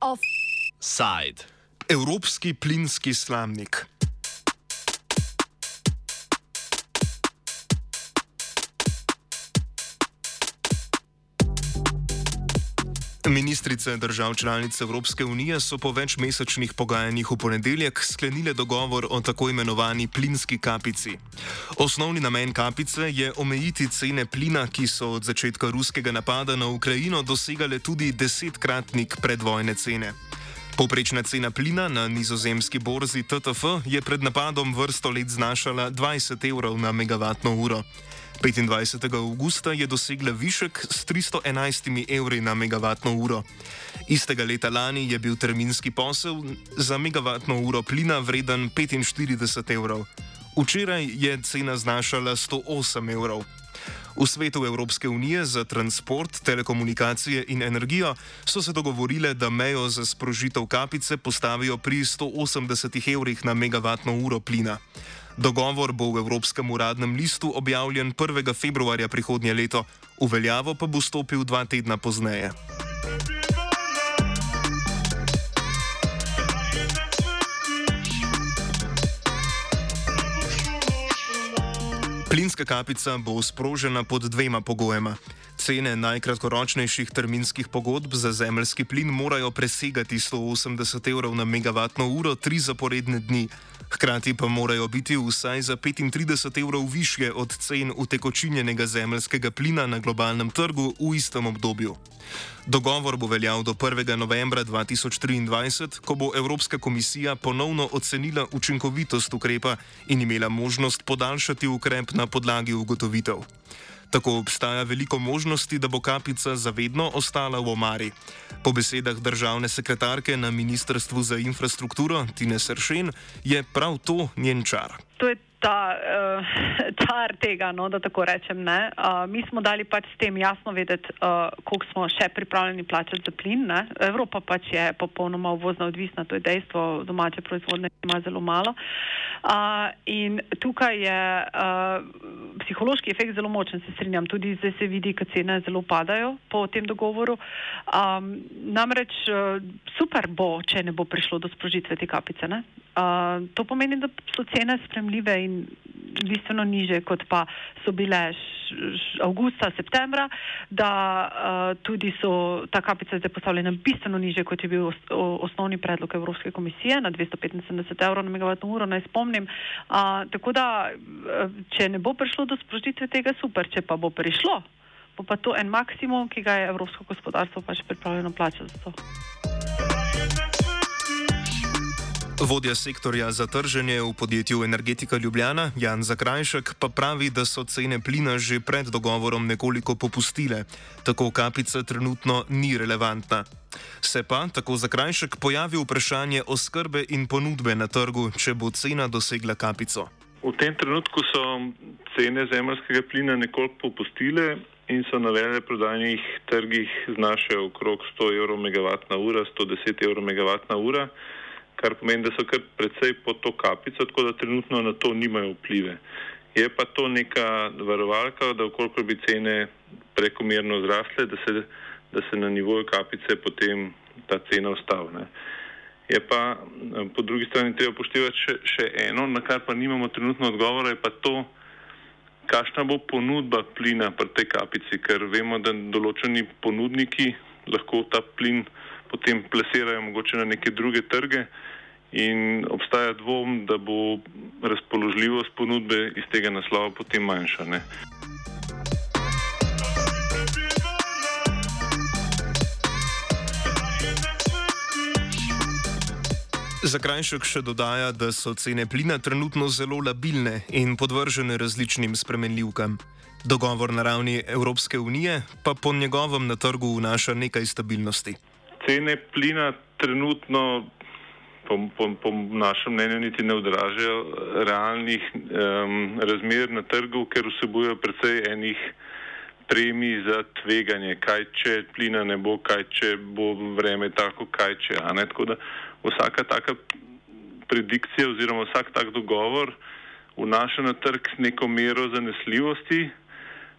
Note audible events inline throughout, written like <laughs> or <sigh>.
Offside. Evropski plinski slamnik. Ministrice držav članic Evropske unije so po večmesečnih pogajanjih v ponedeljek sklenile dogovor o tako imenovani plinski kapici. Osnovni namen kapice je omejiti cene plina, ki so od začetka ruskega napada na Ukrajino dosegale tudi desetkratnik predvojne cene. Poprečna cena plina na nizozemski borzi TTF je pred napadom vrsto let znašala 20 evrov na megavatno uro. 25. augusta je dosegla višek s 311 evri na megavatno uro. Istega leta lani je bil terminski posel za megavatno uro plina vreden 45 evrov. Včeraj je cena znašala 108 evrov. V svetu Evropske unije za transport, telekomunikacije in energijo so se dogovorile, da mejo za sprožitev kapice postavijo pri 180 evrih na megavatno uro plina. Dogovor bo v Evropskem uradnem listu objavljen 1. februarja prihodnje leto, v veljavo pa bo stopil dva tedna pozneje. Plinska kapica bo sprožena pod dvema pogojema. Cene najkratkoročnejših terminskih pogodb za zemljski plin morajo presegati 180 evrov na megavatno uro tri zaporedne dni. Hkrati pa morajo biti vsaj za 35 evrov više od cen utekočinjenega zemljskega plina na globalnem trgu v istem obdobju. Dogovor bo veljal do 1. novembra 2023, ko bo Evropska komisija ponovno ocenila učinkovitost ukrepa in imela možnost podaljšati ukrep na podlagi ugotovitev. Tako obstaja veliko možnosti, da bo kapica zavedno ostala v omari. Po besedah državne sekretarke na Ministrstvu za infrastrukturo Tine Sršen je prav to njen čar. To je ta <laughs> uh, čar tega, no, da tako rečem. Uh, mi smo dali pač s tem jasno vedeti, uh, koliko smo še pripravljeni plačati za plin. Ne? Evropa pač je popolnoma uvozna odvisna, to je dejstvo, domače proizvodne ima zelo malo. Uh, in tukaj je uh, psihološki efekt zelo močen, se strinjam, tudi zdaj se vidi, da cene zelo padajo po tem dogovoru. Um, namreč uh, super bo, če ne bo prišlo do sprožitve te kapice. Uh, to pomeni, da so cene spremljive in bistveno niže, kot pa so bile avgusta, septembra, da uh, tudi so ta kapica zdaj postavljena bistveno niže, kot je bil os osnovni predlog Evropske komisije na 275 evrov na megavatno uro, naj spomnim. Uh, tako da, če ne bo prišlo do sprožitve tega, super, če pa bo prišlo, bo pa to en maksimum, ki ga je evropsko gospodarstvo pač pripravljeno plačati za to. Vodja sektorja za trženje v podjetju Energetika Ljubljana Jan Zakrajšek pa pravi, da so cene plina že pred dogovorom nekoliko popustile, tako kapica trenutno ni relevantna. Se pa, tako Zakrajšek, pojavi vprašanje oskrbe in ponudbe na trgu, če bo cena dosegla kapico. V tem trenutku so cene zemljskega plina nekoliko popustile in so na veleprodajnih trgih znašajo okrog 100 evrov megavatna ura, 110 evrov megavatna ura kar pomeni, da so kar precej pod to kapico, tako da trenutno na to nimajo vplive. Je pa to neka varovalka, da ukoliko bi cene prekomerno zrasle, da se, da se na nivoju kapice potem ta cena ustavne. Je pa po drugi strani treba upoštevati še, še eno, na kar pa nimamo trenutno odgovora, je pa to, kakšna bo ponudba plina pri tej kapici, ker vemo, da določeni ponudniki lahko ta plin potem plasirajo mogoče na neke druge trge in obstaja dvom, da bo razpoložljivost ponudbe iz tega naslova potem manjša. Ne? Zakrajšek še dodaja, da so cene plina trenutno zelo labilne in podvržene različnim spremenljivkam. Dogovor na ravni Evropske unije pa po njegovem na trgu vnaša nekaj stabilnosti cene plina trenutno, po, po, po našem mnenju, niti ne odražajo realnih um, razmer na trgu, ker vsebujejo precej enih premij za tveganje, kaj če plina ne bo, kaj če bo vreme tako, kaj če. Tako da vsaka taka predikcija oziroma vsak tak dogovor vnaša na trg neko mero zanesljivosti.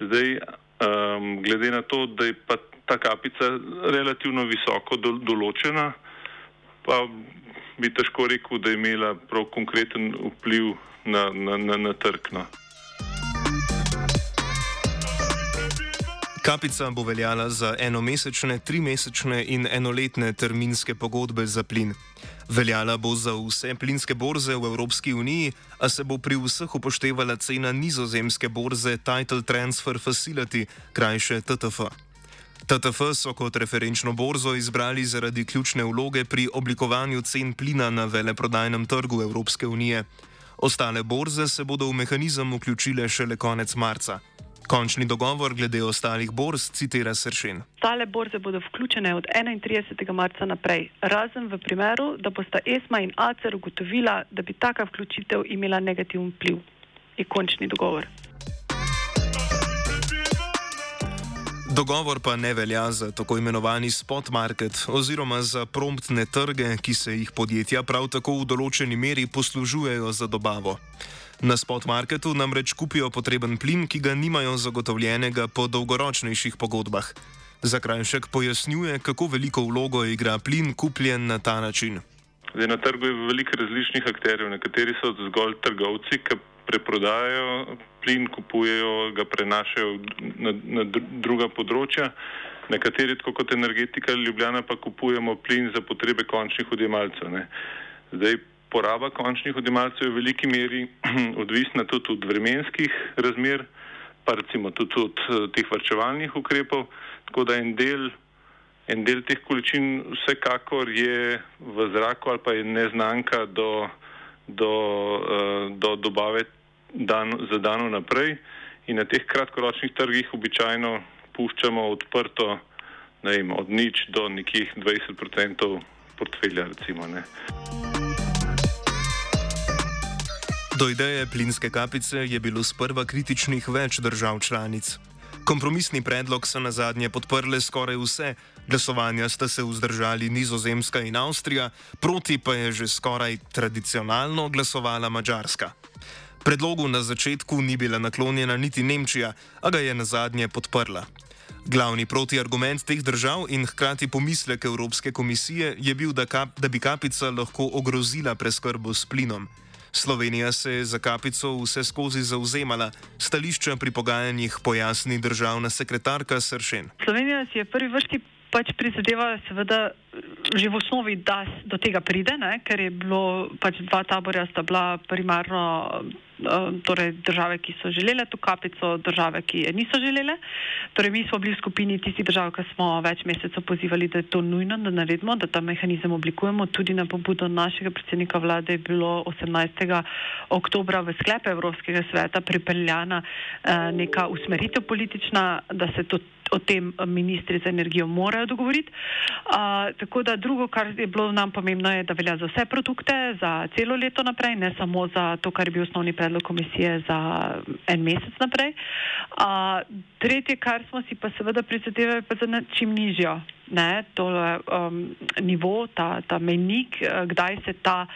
Zdaj, um, glede na to, da je pa ta kapica relativno visoko do, določena, pa bi težko rekel, da je imela prav konkreten vpliv na, na, na, na trg. No. Kapica bo veljala za enomesečne, trimesečne in enoletne terminske pogodbe za plin. Veljala bo za vse plinske borze v Evropski uniji, a se bo pri vseh upoštevala cena nizozemske borze Title Transfer Facility, krajše TTF. TTF so kot referenčno borzo izbrali zaradi ključne vloge pri oblikovanju cen plina na veleprodajnem trgu Evropske unije. Ostale borze se bodo v mehanizem vključile šele konec marca. Končni dogovor glede ostalih borz citira Sršen. Ostale borze bodo vključene od 31. marca naprej, razen v primeru, da bosta ESMA in ACER ugotovila, da bi taka vključitev imela negativen vpliv. Je končni dogovor. Dogovor pa ne velja za tako imenovani spot market oziroma za promptne trge, ki se jih podjetja prav tako v določeni meri poslužujejo za dobavo. Na spot marketu namreč kupijo potreben plin, ki ga nimajo zagotovljenega po dolgoročnejših pogodbah. Zakrajšek pojasnjuje, kako veliko vlogo igra plin kupljen na ta način. Zdaj, na trgu je veliko različnih akterjev, nekateri so zgolj trgovci, ki preprodajajo plin, kupujejo, ga prenašajo na, na druga področja. Nekateri, tako kot energetika Ljubljana, pa kupujemo plin za potrebe končnih odjemalcev. Zdaj, poraba končnih odjemalcev je v veliki meri <clears throat> odvisna tudi od vremenskih razmer, pa recimo tudi od eh, teh vrčevalnih ukrepov, tako da en del, en del teh količin vsekakor je v zraku ali pa je neznanka do, do, eh, do dobave dan, za dano naprej in na teh kratkoročnih trgih običajno puščamo odprto vem, od nič do nekih 20% portfelja recimo. Ne. Do ideje plinske kapice je bilo sprva kritičnih več držav članic. Kompromisni predlog so na zadnje podprle skoraj vse, glasovanja sta se vzdržali Nizozemska in Avstrija, proti pa je že skoraj tradicionalno glasovala Mačarska. Predlogu na začetku ni bila naklonjena niti Nemčija, a ga je na zadnje podprla. Glavni protiargument teh držav in hkrati pomislek Evropske komisije je bil, da, kap, da bi kapica lahko ogrozila preskrbo s plinom. Slovenija se je za kapico vse skozi zauzemala, stališča pri pogajanjih pojasni državna sekretarka Sršen. Slovenija si je prvi vrsti pač prizadevala, seveda, že v osnovi, da do tega pride, ne? ker je bilo pač dva taborja, sta bila primarno torej države, ki so želele to kapico, države, ki je niso želele. Torej, mi smo bili v skupini tistih držav, ki smo več mesecev pozivali, da je to nujno, da naredimo, da ta mehanizem oblikujemo. Tudi na pobudo našega predsednika vlade je bilo 18. oktobra v sklepe Evropskega sveta pripeljana eh, neka usmeritev politična, da se to o tem ministri za energijo morajo dogovoriti. Uh, tako da drugo, kar je bilo nam pomembno, je, da velja za vse produkte, za celo leto naprej, ne samo za to, kar je bil osnovni predlog komisije za en mesec naprej. Uh, tretje, kar smo si pa seveda prizadevali, pa za čim nižjo ne, tole, um, nivo, ta, ta menik, kdaj se ta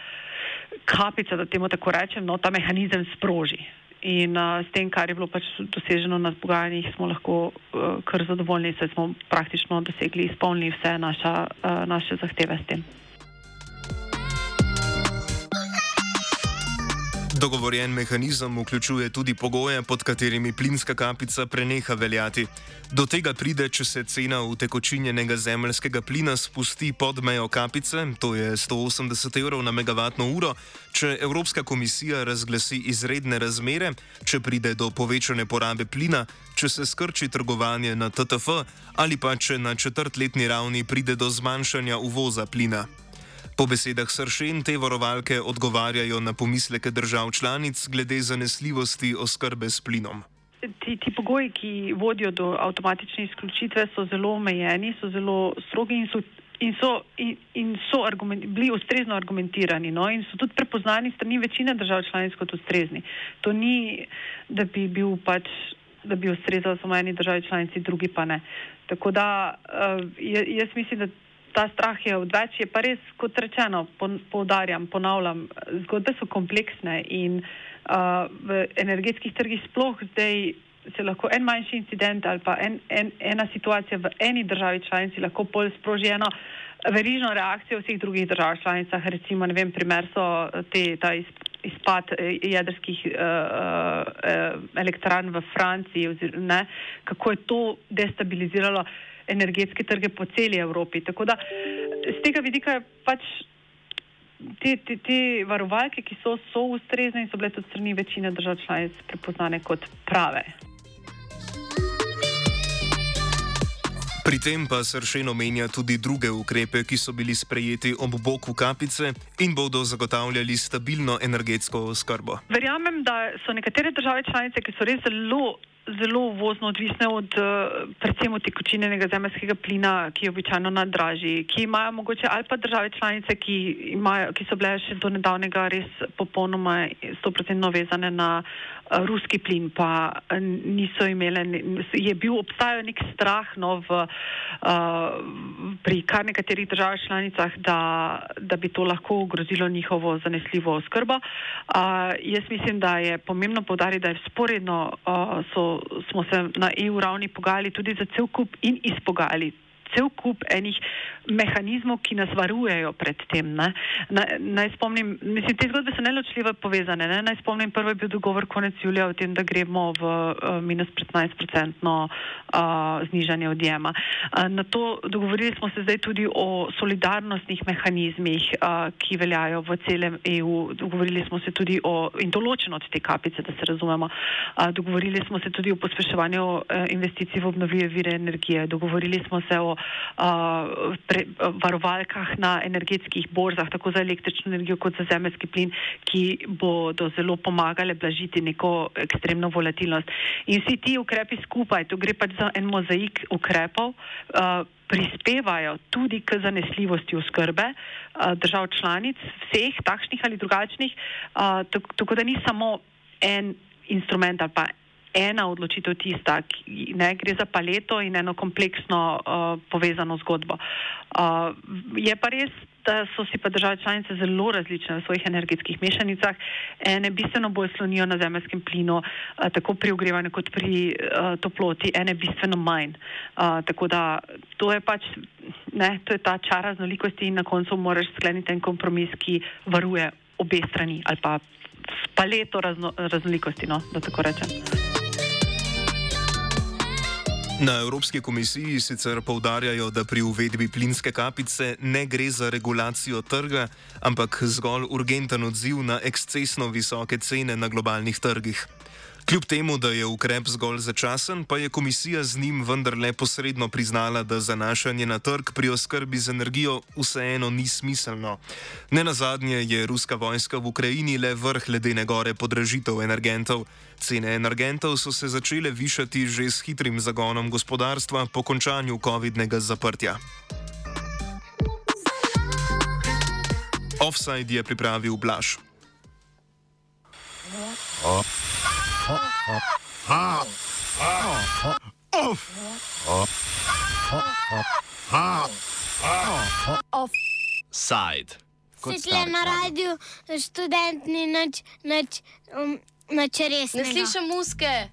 kapica, da temu tako rečem, no, ta mehanizem sproži. In uh, s tem, kar je bilo pač doseženo na pogajanjih, smo lahko uh, kar zadovoljni, saj smo praktično dosegli, izpolnili vse naša, uh, naše zahteve s tem. Dogovorjen mehanizem vključuje tudi pogoje, pod katerimi plinska kapica preneha veljati. Do tega pride, če se cena utekočinjenega zemljskega plina spusti pod mejo kapice, to je 180 evrov na megavatno uro, če Evropska komisija razglasi izredne razmere, če pride do povečane porabe plina, če se skrči trgovanje na TTF ali pa če na četrtletni ravni pride do zmanjšanja uvoza plina. Po besedah Sršen te varovalke odgovarjajo na pomisleke držav članic glede zanesljivosti oskrbe s plinom. Ti, ti pogoji, ki vodijo do avtomatične izključitve, so zelo omejeni, so zelo strogi in so, in so, in, in so argument, bili ustrezno argumentirani no? in so tudi prepoznani strani večine držav članic kot ustrezni. To ni, da bi bil pač da bi ustrezal samo eni državi članici, drugi pa ne. Tako da uh, jaz mislim, da ta strah je odveč, je pa res, kot rečeno, poudarjam, ponavljam, zgodbe so kompleksne in uh, v energetskih trgih sploh zdaj se lahko en manjši incident ali pa en, en, ena situacija v eni državi članici lahko pol sproži eno verižno reakcijo v vseh drugih državah članicah. Recimo, ne vem, primer so te, ta izpad eh, jedrskih uh, uh, elektrarn v Franciji, ne, kako je to destabiliziralo energetske trge po celi Evropi. Tako da z tega vidika je pač te, te, te varovalke, ki so, so ustrezne in so bile tudi strani večine držav članic prepoznane kot prave. Pri tem pa Sršen omenja tudi druge ukrepe, ki so bili sprejeti ob boku kapice in bodo zagotavljali stabilno energetsko oskrbo. Verjamem, da so nekatere države članice, ki so res zelo zelo uvozno odvisne od eh, predvsem od tekočinjenega zemljskega plina, ki je običajno najdražji, ki imajo mogoče ali pa države članice, ki, imajo, ki so bile še do nedavnega res popolnoma 100% vezane na eh, ruski plin, pa eh, niso imele, je bil obstajal nek strah no, v, pri kar nekaterih državah članicah, da, da bi to lahko ogrozilo njihovo zanesljivo oskrbo. Jaz mislim, da je pomembno povdariti, da je sporedno so smo se na EU ravni pogajali tudi za cel kup in izpogajali cel kup enih mehanizmov, ki nas varujejo pred tem. Na, naj spomnim, mislim, te zgodbe so neločljivo povezane. Ne? Naj spomnim, prvo je bil dogovor konec julija o tem, da gremo v uh, minus 15-procentno uh, znižanje odjema. Uh, na to dogovorili smo se zdaj tudi o solidarnostnih mehanizmih, uh, ki veljajo v celem EU. Dogovorili smo se tudi o, in določeno od te kapice, da se razumemo, uh, dogovorili smo se tudi o pospeševanju uh, investicij v obnovljive vire energije. Dogovorili smo se o uh, pre, varovalkah na energetskih borzah, tako za električno energijo kot za zemljski plin, ki bodo zelo pomagale blažiti neko ekstremno volatilnost. In vsi ti ukrepi skupaj, to gre pač za en mozaik ukrepov, uh, prispevajo tudi k zanesljivosti oskrbe uh, držav članic, vseh takšnih ali drugačnih, tako, tako da ni samo en instrument ali pa ena odločitev tista, ki ne gre za paleto in eno kompleksno uh, povezano zgodbo. Uh, je pa res, da so si pa države članice zelo različne v svojih energetskih mešanicah. Ene bistveno bolj slonijo na zemljskem plinu, uh, tako pri ogrevanju kot pri uh, toploti, ene bistveno manj. Uh, tako da to je pač, ne, to je ta čar raznolikosti in na koncu moraš skleniti en kompromis, ki varuje obe strani ali pa paleto razno, raznolikosti, no, da tako rečem. Na Evropski komisiji sicer povdarjajo, da pri uvedbi plinske kapice ne gre za regulacijo trga, ampak zgolj urgenten odziv na ekscesno visoke cene na globalnih trgih. Kljub temu, da je ukrep zgolj začasen, pa je komisija z njim vendarle posredno priznala, da zanašanje na trg pri oskrbi z energijo vseeno ni smiselno. Ne na zadnje je ruska vojska v Ukrajini le vrh ledene gore podražitev energentov. Cene energentov so se začele višati že s hitrim zagonom gospodarstva po končanju COVID-nega zaprtja. Offside je pripravil Blaž. Oh. Offside. Svetlo na radiju, študent ni nič, nič, um, nič resnega. Ne slišim muske.